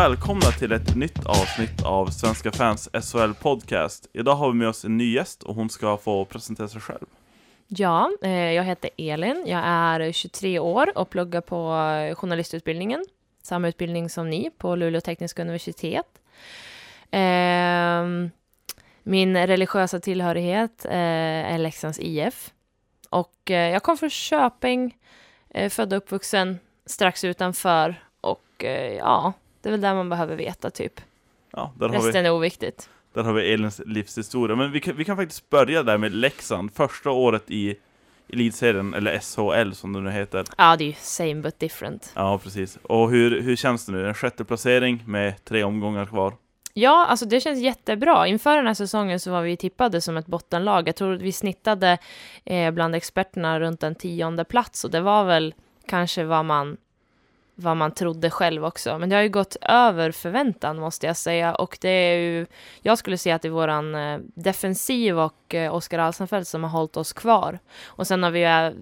välkomna till ett nytt avsnitt av Svenska fans SHL Podcast. Idag har vi med oss en ny gäst och hon ska få presentera sig själv. Ja, eh, jag heter Elin. Jag är 23 år och pluggar på journalistutbildningen. Samma utbildning som ni på Luleå tekniska universitet. Eh, min religiösa tillhörighet eh, är Leksands IF. Och jag kom från Köping, född och uppvuxen strax utanför. Och ja, det är väl det man behöver veta typ. Ja, där Resten vi, är oviktigt. där har vi Elins livshistoria. Men vi kan, vi kan faktiskt börja där med Leksand, första året i elitserien, eller SHL som det nu heter. Ja, det är ju same but different. Ja, precis. Och hur, hur känns det nu? En sjätte placering med tre omgångar kvar. Ja, alltså det känns jättebra. Inför den här säsongen så var vi tippade som ett bottenlag. Jag tror att vi snittade eh, bland experterna runt en tionde plats och det var väl kanske vad man, vad man trodde själv också. Men det har ju gått över förväntan måste jag säga och det är ju, jag skulle säga att det är våran eh, defensiv och eh, Oskar Alsenfelt som har hållit oss kvar. Och sen har vi ju, eh,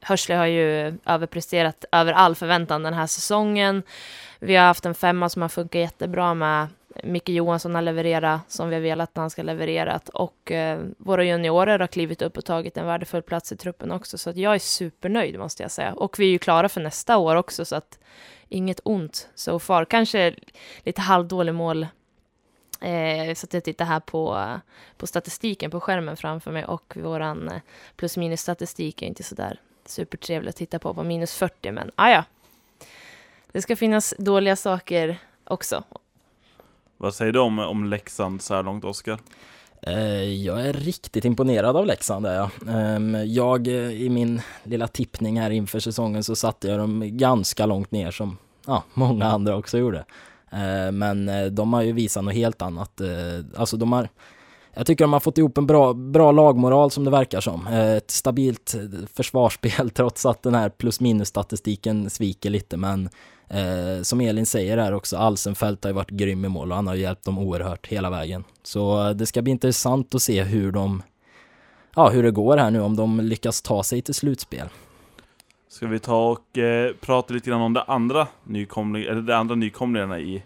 Hörsle har ju överpresterat över all förväntan den här säsongen. Vi har haft en femma som har funkat jättebra med Micke Johansson har levererat som vi har velat att han ska levererat och eh, våra juniorer har klivit upp och tagit en värdefull plats i truppen också. Så att jag är supernöjd måste jag säga. Och vi är ju klara för nästa år också så att inget ont so far. Kanske lite halvdålig mål Eh, så att jag tittar här på, på statistiken på skärmen framför mig. Och våran eh, plus minus statistik är inte så där supertrevlig att titta på. På minus 40 men ah, ja. Det ska finnas dåliga saker också. Vad säger du om, om Leksand så här långt, Oskar? Eh, jag är riktigt imponerad av Leksand. Är jag. Ehm, jag, eh, i min lilla tippning här inför säsongen så satte jag dem ganska långt ner som ja, många andra också gjorde. Eh, men de har ju visat något helt annat. Alltså de har, jag tycker de har fått ihop en bra, bra lagmoral som det verkar som. Ett stabilt försvarsspel trots att den här plus minus statistiken sviker lite men Eh, som Elin säger här också, Alsenfelt har ju varit grym i mål och han har hjälpt dem oerhört hela vägen. Så eh, det ska bli intressant att se hur de, ja hur det går här nu, om de lyckas ta sig till slutspel. Ska vi ta och eh, prata lite grann om det andra nykomling, eller de andra nykomlingarna i,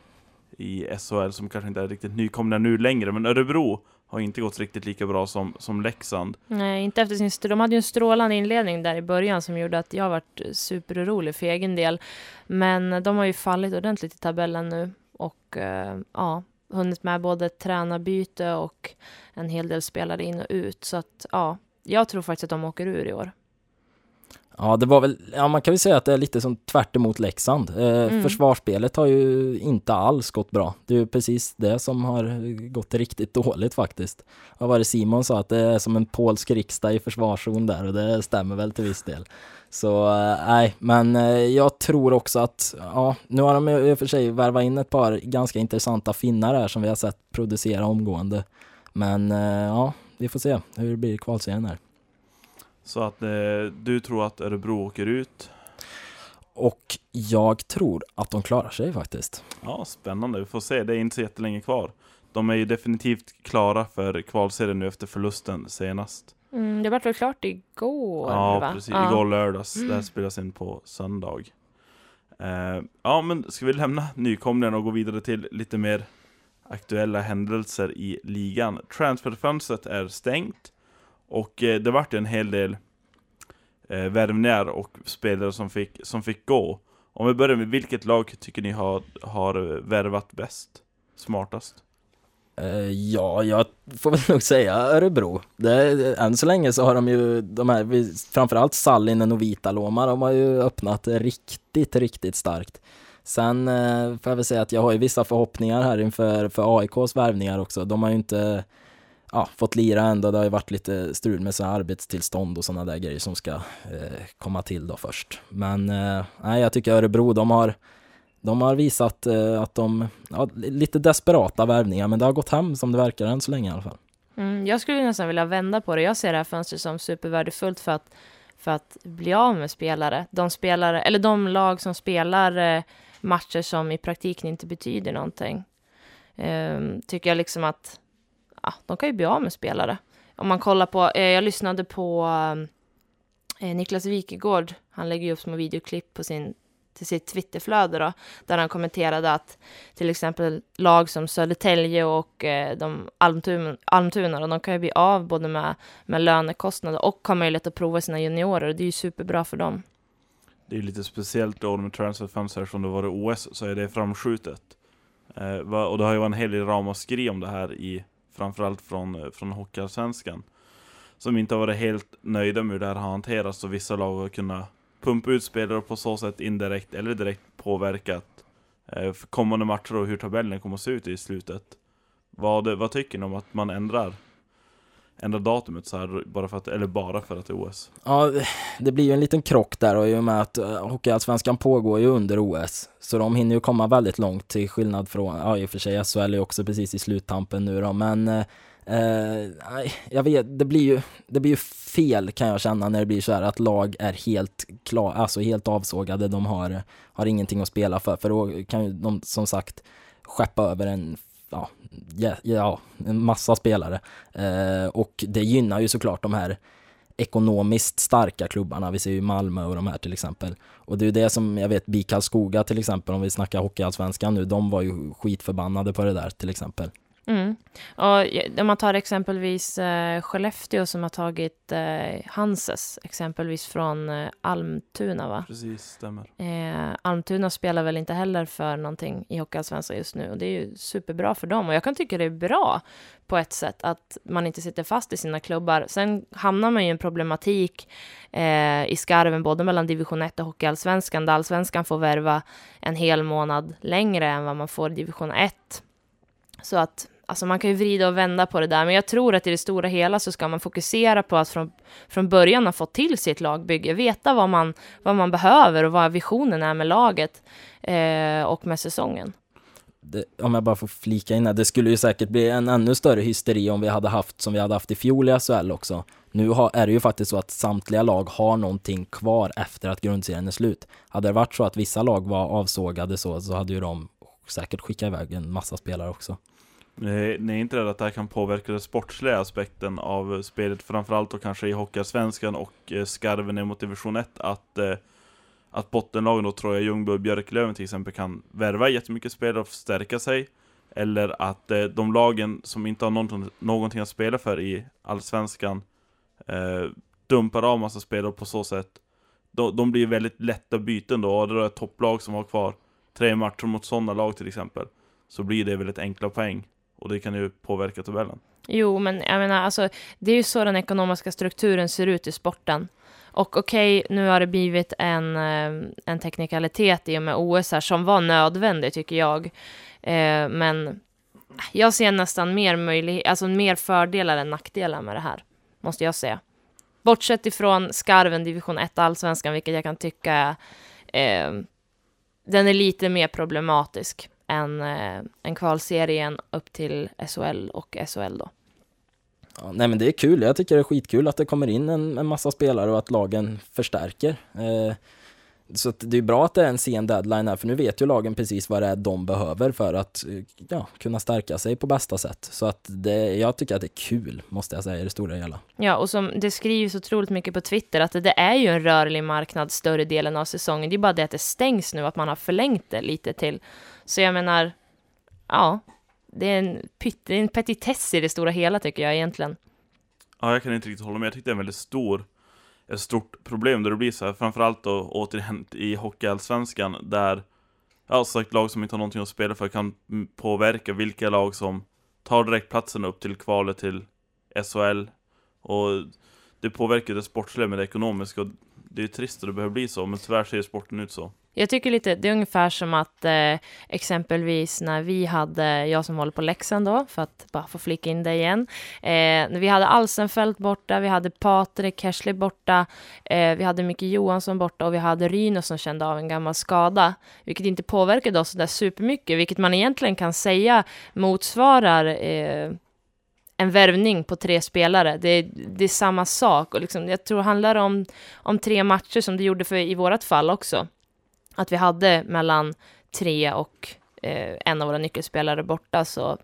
i SHL som kanske inte är riktigt nykomlingar nu längre, men Örebro har inte gått riktigt lika bra som, som Leksand. Nej, inte efter sin... De hade ju en strålande inledning där i början som gjorde att jag varit superorolig för egen del. Men de har ju fallit ordentligt i tabellen nu och eh, ja, hunnit med både tränarbyte och en hel del spelare in och ut. Så att ja, jag tror faktiskt att de åker ur i år. Ja, det var väl, ja man kan väl säga att det är lite som tvärt emot Leksand. Eh, Mm. Försvarsspelet har ju inte alls gått bra. Det är ju precis det som har gått riktigt dåligt faktiskt. Vad var det Simon sa, att det är som en polsk riksdag i försvarszon där och det stämmer väl till viss del. Så eh, nej, men eh, jag tror också att, ja, nu har de i och för sig värvat in ett par ganska intressanta finnar här som vi har sett producera omgående. Men eh, ja, vi får se hur det blir i kvalserien här. Så att eh, du tror att Örebro åker ut. Och jag tror att de klarar sig faktiskt. Ja, spännande. Vi får se. Det är inte så jättelänge kvar. De är ju definitivt klara för kvalserien nu efter förlusten senast. Mm, det vart väl klart igår? Ja, va? precis. Ja. Igår lördags. Det här Mm. spelas in på söndag. Eh, ja, men ska vi lämna nykomlingarna och gå vidare till lite mer aktuella händelser i ligan? Transferfönstret är stängt och eh, det vart en hel del eh, värvningar och spelare som fick, som fick gå. Om vi börjar med vilket lag tycker ni har, har värvat bäst? Smartast? Eh, ja, jag får väl nog säga Örebro. Det, än så länge så har de ju, de här, framförallt Sallinen och Vitaloma, de har ju öppnat riktigt, riktigt starkt. Sen eh, får jag väl säga att jag har ju vissa förhoppningar här inför för AIKs värvningar också. De har ju inte ja, fått lira ändå. Det har ju varit lite strul med sina arbetstillstånd och sådana där grejer som ska eh, komma till då först. Men eh, nej, jag tycker Örebro, de har de har visat eh, att de, ja, lite desperata värvningar, men det har gått hem som det verkar än så länge i alla fall. Mm, jag skulle nästan vilja vända på det. Jag ser det här fönstret som supervärdefullt för att, för att bli av med spelare. De spelare, eller de lag som spelar eh, matcher som i praktiken inte betyder någonting. Ehm, tycker jag liksom att ja, de kan ju bli av med spelare. Om man kollar på, eh, jag lyssnade på eh, eh Niklas Wikegård, han lägger ju upp små videoklipp på sin till sitt Twitterflöde då, där han kommenterade att till exempel lag som Södertälje och eh, de Almtuna, Almtuna de kan ju bli av både med, med lönekostnader och ha möjlighet att prova sina juniorer. Det är ju superbra för dem. Det är lite speciellt då med transferfönster som det var i OS, så är det framskjutet. Eh, och det har ju varit en hel del ramaskri om det här i framförallt från, eh, från Hockeyallsvenskan. Som inte har varit helt nöjda med hur det här har hanterats och vissa lag har kunnat pumpa ut spelare och på så sätt indirekt eller direkt påverkat eh, kommande matcher och hur tabellen kommer att se ut i slutet. Vad, vad tycker ni om att man ändrar ändra datumet så här, bara för att, eller bara för att det är OS? Ja, det blir ju en liten krock där och i och med att eh, Hockeyallsvenskan pågår ju under OS. Så de hinner ju komma väldigt långt till skillnad från, ja i och för sig SHL är ju också precis i sluttampen nu då, men eh, eh, jag vet, det blir ju, det blir ju fel kan jag känna när det blir så här att lag är helt klar, alltså helt avsågade, de har, har ingenting att spela för, för då kan ju de som sagt skeppa över en ja, ja, ja, en massa spelare. Eh, och det gynnar ju såklart de här ekonomiskt starka klubbarna. Vi ser ju Malmö och de här till exempel. Och det är ju det som jag vet BIK Karlskoga till exempel, om vi snackar Hockeyallsvenskan nu, de var ju skitförbannade på det där till exempel. Mm. Och om man tar exempelvis eh, Skellefteå som har tagit eh, Hanses, exempelvis från eh, Almtuna va? Precis, stämmer. Eh, Almtuna spelar väl inte heller för någonting i Hockeyallsvenskan just nu och det är ju superbra för dem och jag kan tycka det är bra på ett sätt att man inte sitter fast i sina klubbar. Sen hamnar man ju i en problematik eh, i skarven både mellan division 1 och Hockeyallsvenskan där allsvenskan får värva en hel månad längre än vad man får i division 1 så att alltså man kan ju vrida och vända på det där, men jag tror att i det stora hela så ska man fokusera på att från, från början ha fått till sitt lagbygge, veta vad man, vad man behöver och vad visionen är med laget eh, och med säsongen. Det, om jag bara får flika in här, det skulle ju säkert bli en ännu större hysteri om vi hade haft som vi hade haft i fjol i SHL också. Nu har, är det ju faktiskt så att samtliga lag har någonting kvar efter att grundserien är slut. Hade det varit så att vissa lag var avsågade så, så hade ju de säkert skickat iväg en massa spelare också. Eh, ni är inte rädda att det här kan påverka den sportsliga aspekten av eh, spelet, framförallt då kanske i Hockeyallsvenskan och eh, skarven ner mot division 1, att, att bottenlagen då, Troja Ljungby och Björklöven till exempel, kan värva jättemycket spelare och förstärka sig, eller att de lagen som inte har någonting, någonting att spela för i Allsvenskan eh, dumpar av massa spelare på så sätt de, de blir väldigt lätta byten då, och det är ett topplag som har kvar tre matcher mot sådana lag till exempel, så blir det väldigt enkla poäng. Och det kan ju påverka tabellen. Jo, men jag menar, alltså, det är ju så den ekonomiska strukturen ser ut i sporten. Och okej, okay, nu har det blivit en, eh, en teknikalitet i och med OS här som var nödvändig, tycker jag. Eh, men jag ser nästan mer, möjlighet, alltså mer fördelar än nackdelar med det här, måste jag säga. Bortsett ifrån skarven division 1 allsvenskan, vilket jag kan tycka är, eh, den är lite mer problematisk än, eh, än kvalserien upp till SHL och SHL då. Ja, nej men det är kul, jag tycker det är skitkul att det kommer in en, en massa spelare och att lagen förstärker. Eh, så det är bra att det är en sen deadline här, för nu vet ju lagen precis vad det är de behöver för att ja, kunna stärka sig på bästa sätt. Så att det, jag tycker att det är kul, måste jag säga, i det stora hela. Ja, och som det skrivs otroligt mycket på Twitter, att det är ju en rörlig marknad större delen av säsongen. Det är bara det att det stängs nu, att man har förlängt det lite till. Så jag menar, ja, det är en, pytt, en petitess i det stora hela tycker jag egentligen. Ja, jag kan inte riktigt hålla med. Jag tycker det är en väldigt stor ett stort problem där det blir så här, framförallt då återigen i Hockeyallsvenskan där ja, sagt lag som inte har någonting att spela för kan påverka vilka lag som tar direktplatsen upp till kvalet till SHL och det påverkar det sportsliga med det ekonomiska och det är trist att det behöver bli så, men tyvärr ser sporten ut så. Jag tycker lite, det är ungefär som att eh, exempelvis när vi hade, jag som håller på Leksand då, för att bara få flika in det igen, eh, när vi hade Alsenfelt borta, vi hade Patrik Kersley borta, eh, vi hade Micke Johansson borta och vi hade Ryno som kände av en gammal skada, vilket inte påverkade oss sådär supermycket, vilket man egentligen kan säga motsvarar eh, en värvning på tre spelare. Det, det är samma sak och liksom, jag tror det handlar om, om tre matcher som det gjorde för, i vårt fall också att vi hade mellan tre och eh, en av våra nyckelspelare borta, så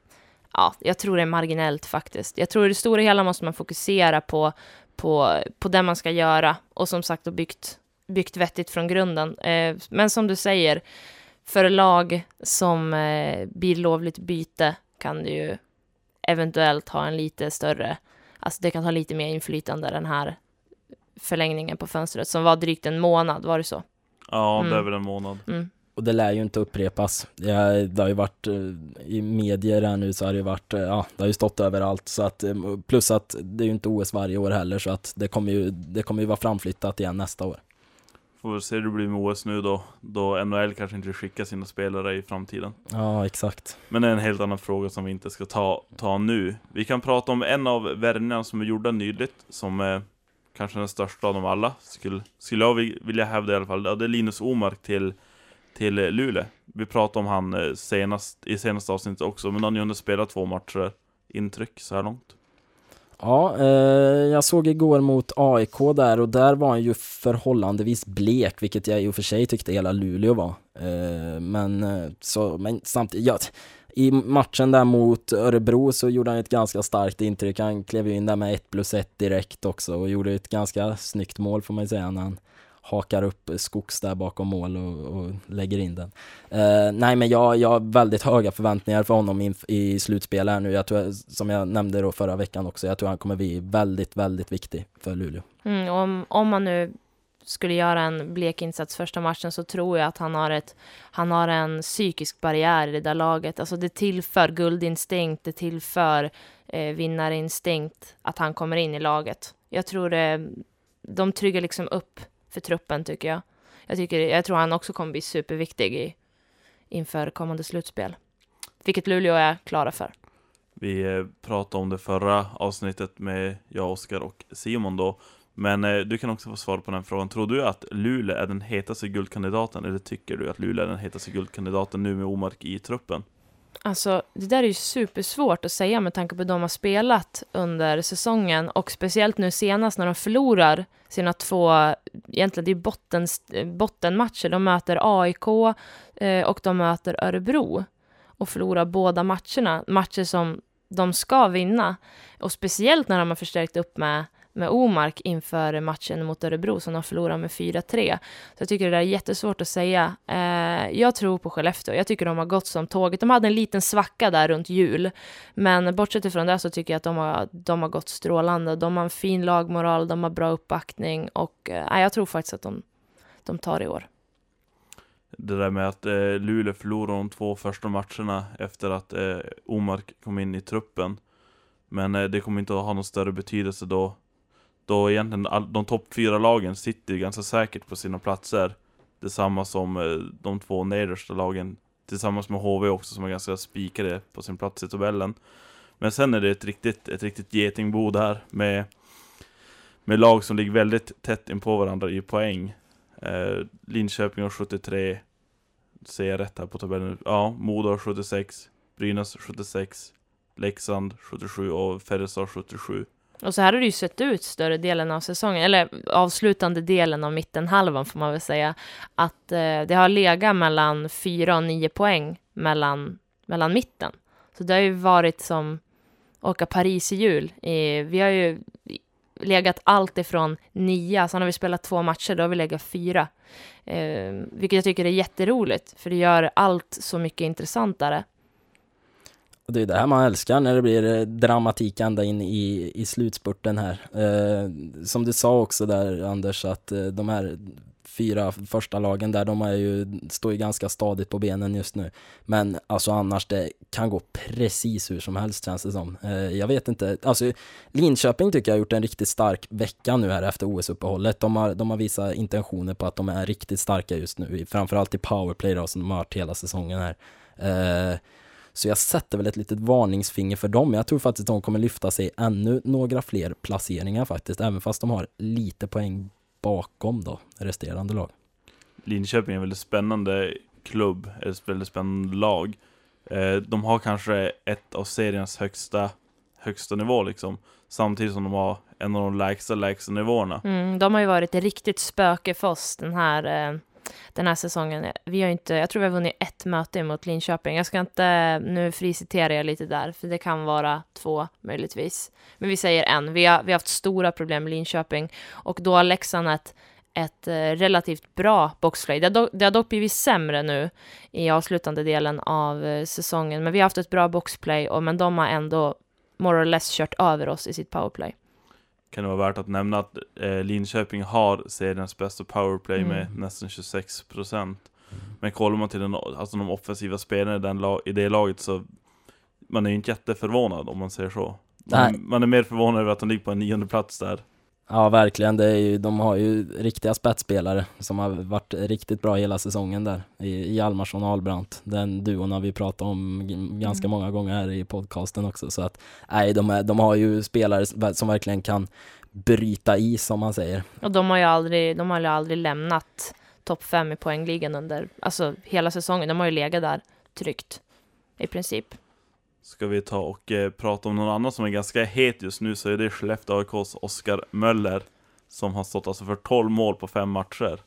ja, jag tror det är marginellt faktiskt. Jag tror i det stora hela måste man fokusera på, på, på det man ska göra och som sagt och byggt byggt vettigt från grunden. Eh, men som du säger, för lag som eh, blir lovligt byte kan det ju eventuellt ha en lite större, alltså det kan ha lite mer inflytande den här förlängningen på fönstret som var drygt en månad, var det så? Ja, det är Mm. väl en månad. Mm. Och det lär ju inte upprepas. Det, det har ju varit eh, i medier här nu så har det ju varit, eh, ja, det har ju stått överallt så att, eh, plus att det är ju inte OS varje år heller så att det kommer ju, det kommer ju vara framflyttat igen nästa år. Får vi se hur det blir med OS nu då, då NHL kanske inte skickar sina spelare i framtiden. Ja, exakt. Men det är en helt annan fråga som vi inte ska ta, ta nu. Vi kan prata om en av värvningarna som är gjorda nyligt, som kanske den största av dem alla, skulle, skulle jag vilja hävda i alla fall. Ja, Det är Linus Omark till, till eh, Luleå. Vi pratade om han eh, senast, i senaste avsnittet också, men han har ju hunnit spela två matcher. Eh, intryck så här långt. Ja, eh, jag såg igår mot AIK där och där var han ju förhållandevis blek, vilket jag i och för sig tyckte hela Luleå var. Eh, men, så, men samtidigt, ja, i matchen där mot Örebro så gjorde han ett ganska starkt intryck. Han klev ju in där med 1 plus 1 direkt också och gjorde ett ganska snyggt mål får man ju säga när han hakar upp Skogs där bakom mål och, och lägger in den. Uh, nej men jag, jag har väldigt höga förväntningar för honom in, i slutspel här nu. Jag tror, som jag nämnde då förra veckan också, jag tror han kommer bli väldigt, väldigt viktig för Luleå. Mm, om, om man nu skulle göra en blek insats första matchen så tror jag att han har, ett, han har en psykisk barriär i det där laget. Alltså det tillför guldinstinkt, det tillför eh, vinnarinstinkt att han kommer in i laget. Jag tror det, de tryggar liksom upp för truppen tycker jag. Jag, tycker, jag tror han också kommer bli superviktig i, inför kommande slutspel. Vilket Luleå är klara för. Vi eh, pratade om det förra avsnittet med jag, Oskar och Simon då. Men eh, du kan också få svar på den frågan. Tror du att Luleå är den hetaste guldkandidaten? Eller tycker du att Luleå är den hetaste guldkandidaten nu med Omark i truppen? Alltså, det där är ju supersvårt att säga med tanke på hur de har spelat under säsongen och speciellt nu senast när de förlorar sina två, egentligen det är botten, bottenmatcher. De möter AIK eh, och de möter Örebro och förlorar båda matcherna. Matcher som de ska vinna och speciellt när de har förstärkt upp med med Omark inför matchen mot Örebro som de förlorar med 4-3. Så jag tycker det där är jättesvårt att säga. Eh, jag tror på Skellefteå. Jag tycker de har gått som tåget. De hade en liten svacka där runt jul. Men bortsett ifrån det så tycker jag att de har, de har gått strålande. De har en fin lagmoral, de har bra uppbackning och eh, jag tror faktiskt att de, de tar det i år. Det där med att eh, Luleå förlorade de två första matcherna efter att eh, Omark kom in i truppen. Men eh, det kommer inte att ha någon större betydelse då. Då egentligen all, de topp fyra lagen sitter ju ganska säkert på sina platser. Detsamma som eh, de två nedersta lagen. Tillsammans med HV också som är ganska spikade på sin plats i tabellen. Men sen är det ett riktigt, ett riktigt getingbo där med, med lag som ligger väldigt tätt in på varandra i poäng. Eh, Linköping har 73, ser jag rätt här på tabellen? Ja, Modo har 76, Brynäs 76, Leksand 77 och Färjestad 77. Och så här har det ju sett ut större delen av säsongen, eller avslutande delen av mittenhalvan får man väl säga, att eh, det har legat mellan 4 och 9 poäng mellan, mellan mitten. Så det har ju varit som åka Paris i jul. Eh, vi har ju legat allt ifrån 9, sen har vi spelat två matcher, då har vi legat 4. Eh, vilket jag tycker är jätteroligt, för det gör allt så mycket intressantare. Och det är det här man älskar när det blir eh, dramatik ända in i, i slutspurten här. Eh, som du sa också där Anders, att eh, de här fyra första lagen där, de är ju, står ju ganska stadigt på benen just nu. Men alltså annars, det kan gå precis hur som helst känns det som. Eh, jag vet inte, alltså Linköping tycker jag har gjort en riktigt stark vecka nu här efter OS-uppehållet. De har, de har visat intentioner på att de är riktigt starka just nu, framförallt i powerplay då, som de har varit hela säsongen här. Eh, så jag sätter väl ett litet varningsfinger för dem. Jag tror faktiskt att de kommer lyfta sig ännu några fler placeringar faktiskt, även fast de har lite poäng bakom då, resterande lag. Linköping är en väldigt spännande klubb, ett väldigt spännande lag. Eh, de har kanske ett av seriens högsta, högsta nivå liksom. Samtidigt som de har en av de lägsta, lägsta nivåerna. Mm, de har ju varit ett riktigt spöke för oss den här, eh, den här säsongen. Vi har inte, jag tror vi har vunnit ett möte mot Linköping. Jag ska inte, nu friciterar jag lite där, för det kan vara två möjligtvis. Men vi säger en. Vi har, vi har haft stora problem med Linköping och då har Leksand ett, ett eh, relativt bra boxplay. Det har, dock, det har dock blivit sämre nu i avslutande delen av eh, säsongen, men vi har haft ett bra boxplay, och, men de har ändå more or less kört över oss i sitt powerplay. Kan det vara värt att nämna att eh, Linköping har seriens bästa powerplay Mm. med nästan 26% Men kollar man till den, alltså de offensiva spelarna i, den i det laget så Man är ju inte jätteförvånad om man säger så. Man, man är mer förvånad över att de ligger på en nionde plats där Ja, verkligen. Det är ju, de har ju riktiga spetsspelare som har varit riktigt bra hela säsongen där. I Hjalmarsson och Albrandt. Den duon har vi pratat om ganska Mm. många gånger här i podcasten också. Så att, nej, de, är, de har ju spelare som verkligen kan bryta is, som man säger. Och de har ju aldrig, de har ju aldrig lämnat topp fem i poängligan under, alltså hela säsongen. De har ju legat där tryggt, i princip. Ska vi ta och eh, prata om någon annan som är ganska het just nu så är det Skellefteå AIKs Oskar Möller Som har stått alltså för 12 mål på fem matcher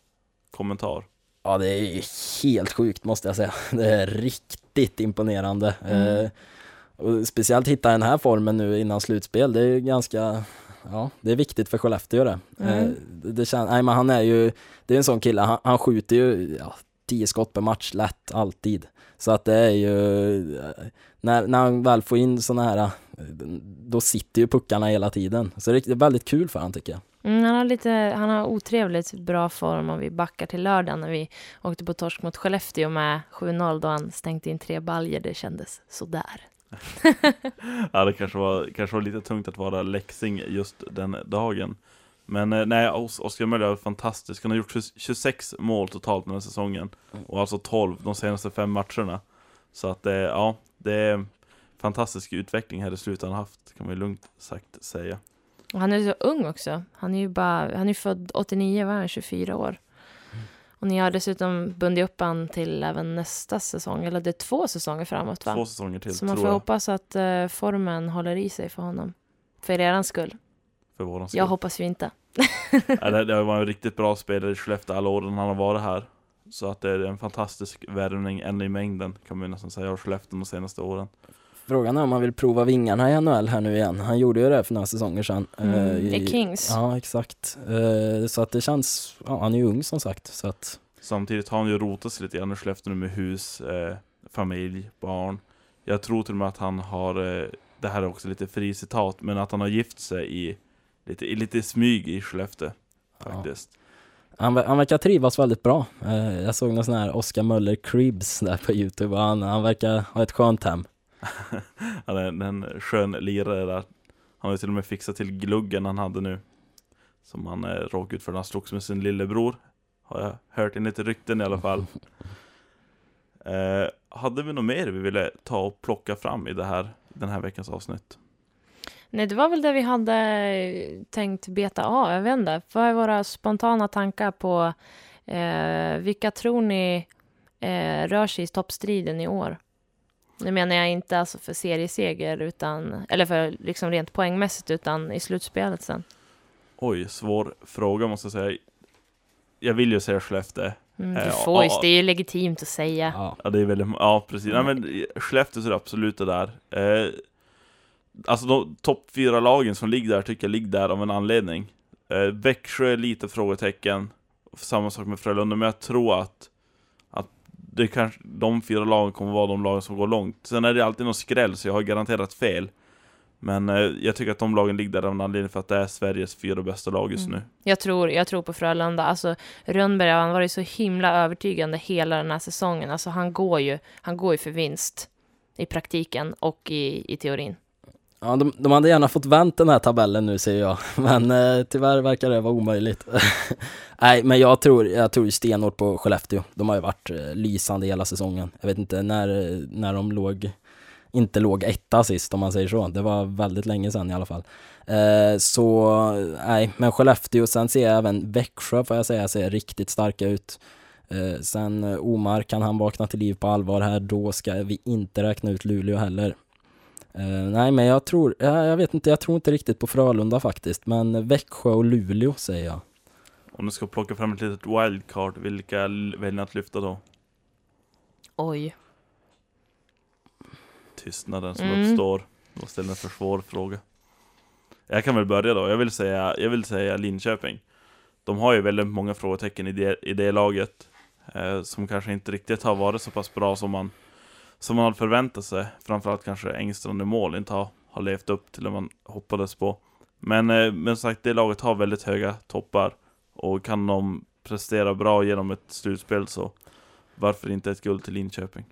Kommentar Ja, det är helt sjukt måste jag säga. Det är riktigt imponerande. Mm. Eh, och speciellt hitta den här formen nu innan slutspel, det är ju ganska, ja, det är viktigt för Skellefteå det. Mm. Eh, det, det kän, nej men han är ju, det är en sån kille, han, han skjuter ju ja, 10 skott per match lätt, alltid. Så att det är ju, när, när han väl får in såna här, då sitter ju puckarna hela tiden. Så det är väldigt kul för han tycker jag. Mm, han, har lite, han har otrevligt bra form om vi backar till lördagen när vi åkte på torsk mot Skellefteå med 7-0 då han stängt in tre baljer. Det kändes sådär. Ja det kanske var, kanske var lite tungt att vara läxing just den dagen Men eh, nej, Os- Oskar Möller är fantastisk Han har gjort 26 mål totalt den här säsongen Och alltså 12 de senaste fem matcherna Så att eh, ja, det är fantastisk utveckling här i slutet han har haft Kan man ju lugnt sagt säga Och han är så ung också. Han är ju bara, han är född 89, var han 24 år. Och ni har dessutom bundit upp han till även nästa säsong, eller det är två säsonger framåt va? Två säsonger till Så man får jag hoppas att eh, formen håller i sig för honom. För er skull. För våran skull Jag hoppas ju inte. ja, det, det var en riktigt bra spelare i Skellefteå alla åren han har varit här Så att det är en fantastisk värvning, en i mängden kan man ju nästan säga av Skellefteå de senaste åren Frågan är om han vill prova vingarna i NHL här nu igen. Han gjorde ju det för några säsonger sedan. Mm, eh, I Kings. Ja, exakt. Eh, så att det känns, ja, han är ju ung som sagt. Så att, Samtidigt har han ju rotat sig lite grann i Skellefteå nu med hus, eh, familj, barn. Jag tror till och med att han har, eh, det här är också lite fri citat, men att han har gift sig i lite, lite smyg i Skellefteå. Faktiskt. han, ver- han verkar trivas väldigt bra. Eh, jag såg någon sån här Oscar Möller Cribs där på Youtube och han, han verkar ha ett skönt hem. Han är en, en skön lirare där. Han har till och med fixat till gluggen han hade nu. Som han eh, råkade ut för när han slogs med sin lillebror. Har jag hört enligt rykten i alla fall. Eh, hade vi något mer vi ville ta och plocka fram i det här, den här veckans avsnitt? Nej, det var väl det vi hade eh, tänkt beta av. Jag vet inte. Vad är våra spontana tankar på eh, vilka tror ni eh, rör sig i toppstriden i år? Nu menar jag inte alltså för serieseger, utan, eller för liksom rent poängmässigt, utan i slutspelet sen. Oj, svår fråga måste jag säga. Jag vill ju säga Skellefteå. Mm, Eh, du får ju, ja. det är ju legitimt att säga. Ja. Ja, det är väldigt, ja precis. Ja, men Skellefteå så är absolut det där. Eh, alltså de topp fyra lagen som ligger där tycker jag ligger där av en anledning. Eh, Växjö är lite frågetecken. Samma sak med Frölunda, men jag tror att, att det kanske, de fyra lagen kommer vara de lagen som går långt. Sen är det alltid någon skräll, så jag har garanterat fel. Men eh, jag tycker att de lagen ligger där av en anledning för att det är Sveriges fyra bästa lag just Mm. nu. Jag tror, jag tror på Frölunda. Alltså, Rönnberg han var ju så himla övertygande hela den här säsongen. Alltså, han, går ju, han går ju för vinst i praktiken och i, i teorin. Ja, de, de hade gärna fått vänt den här tabellen nu säger jag, men eh, tyvärr verkar det vara omöjligt. Nej, men jag tror, jag tror stenhårt på Skellefteå. De har ju varit eh, lysande hela säsongen. Jag vet inte när, eh, när de låg, inte låg etta sist om man säger så. Det var väldigt länge sedan i alla fall. Eh, så nej, men Skellefteå, sen ser jag även Växjö får jag säga, ser riktigt starka ut. Eh, sen eh, Omar, kan han vakna till liv på allvar här, då ska vi inte räkna ut Luleå heller. Eh, nej men jag tror, ja, jag vet inte, jag tror inte riktigt på Frölunda faktiskt, men Växjö och Luleå säger jag. Om du ska plocka fram ett litet wildcard, vilka väljer ni att lyfta då? Oj. tystnaden som Mm. uppstår och ställer en för svår fråga. Jag kan väl börja då. Jag vill säga, jag vill säga Linköping. de har ju väldigt många frågetecken i det, i det laget. Eh, som kanske inte riktigt har varit så pass bra som man, som man hade förväntat sig. Framförallt kanske Engstrand i mål inte har, har levt upp till det man hoppades på. Men, eh, men som sagt, det laget har väldigt höga toppar. Och kan de prestera bra genom ett slutspel så varför inte ett guld till Linköping?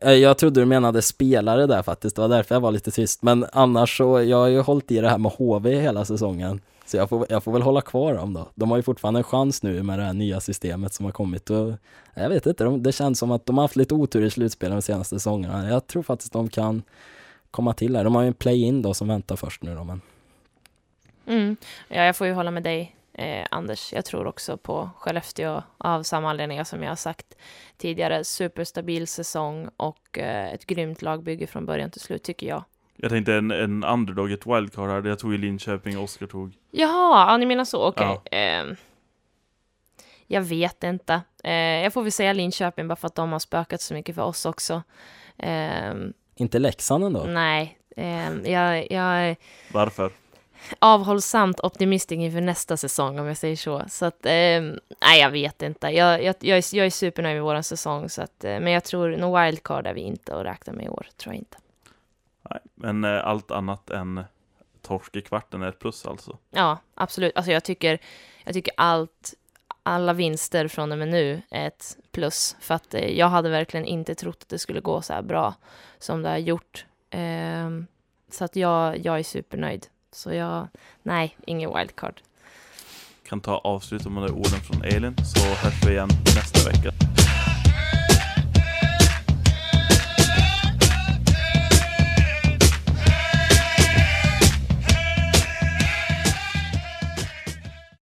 Eh, jag trodde du menade spelare där faktiskt, det var därför jag var lite tyst. Men annars så, jag har ju hållit i det här med HV hela säsongen. Så jag får, jag får väl hålla kvar dem då. De har ju fortfarande en chans nu med det här nya systemet som har kommit och jag vet inte, de, det känns som att de har haft lite otur i slutspelet de senaste säsongerna. Jag tror faktiskt de kan komma till här. De har ju en play-in då som väntar först nu då men. Mm. Ja, jag får ju hålla med dig, eh, Anders. Jag tror också på Skellefteå av samma anledningar som jag har sagt tidigare. Superstabil säsong och eh, ett grymt lagbygge från början till slut, tycker jag. Jag tänkte en, en underdog, ett wildcard här. Jag tog ju Linköping och Oskar tog. Jaha, ja, ni menar så, okej. Ehm, jag vet inte. Eh, jag får väl säga Linköping bara för att de har spökat så mycket för oss också. Ehm, Inte Leksand ändå? nej, jag, jag är Varför? avhållsamt optimistisk inför nästa säsong om jag säger så. Så att, ehm, nej jag vet inte. Jag, jag, jag, är, jag är supernöjd med vår säsong, så att, eh, men jag tror, no wildcard är vi inte att räkna med i år, tror jag inte. Nej, men eh, allt annat än torsk i kvarten är ett plus alltså. Ja, absolut. Alltså jag tycker, jag tycker allt, alla vinster från och med nu är ett plus. För att eh, jag hade verkligen inte trott att det skulle gå så här bra som det har gjort. Ehm, så att jag, jag är supernöjd. Så jag, nej, ingen wildcard. Kan ta avsluta med de orden från Elin, så hörs vi igen nästa vecka.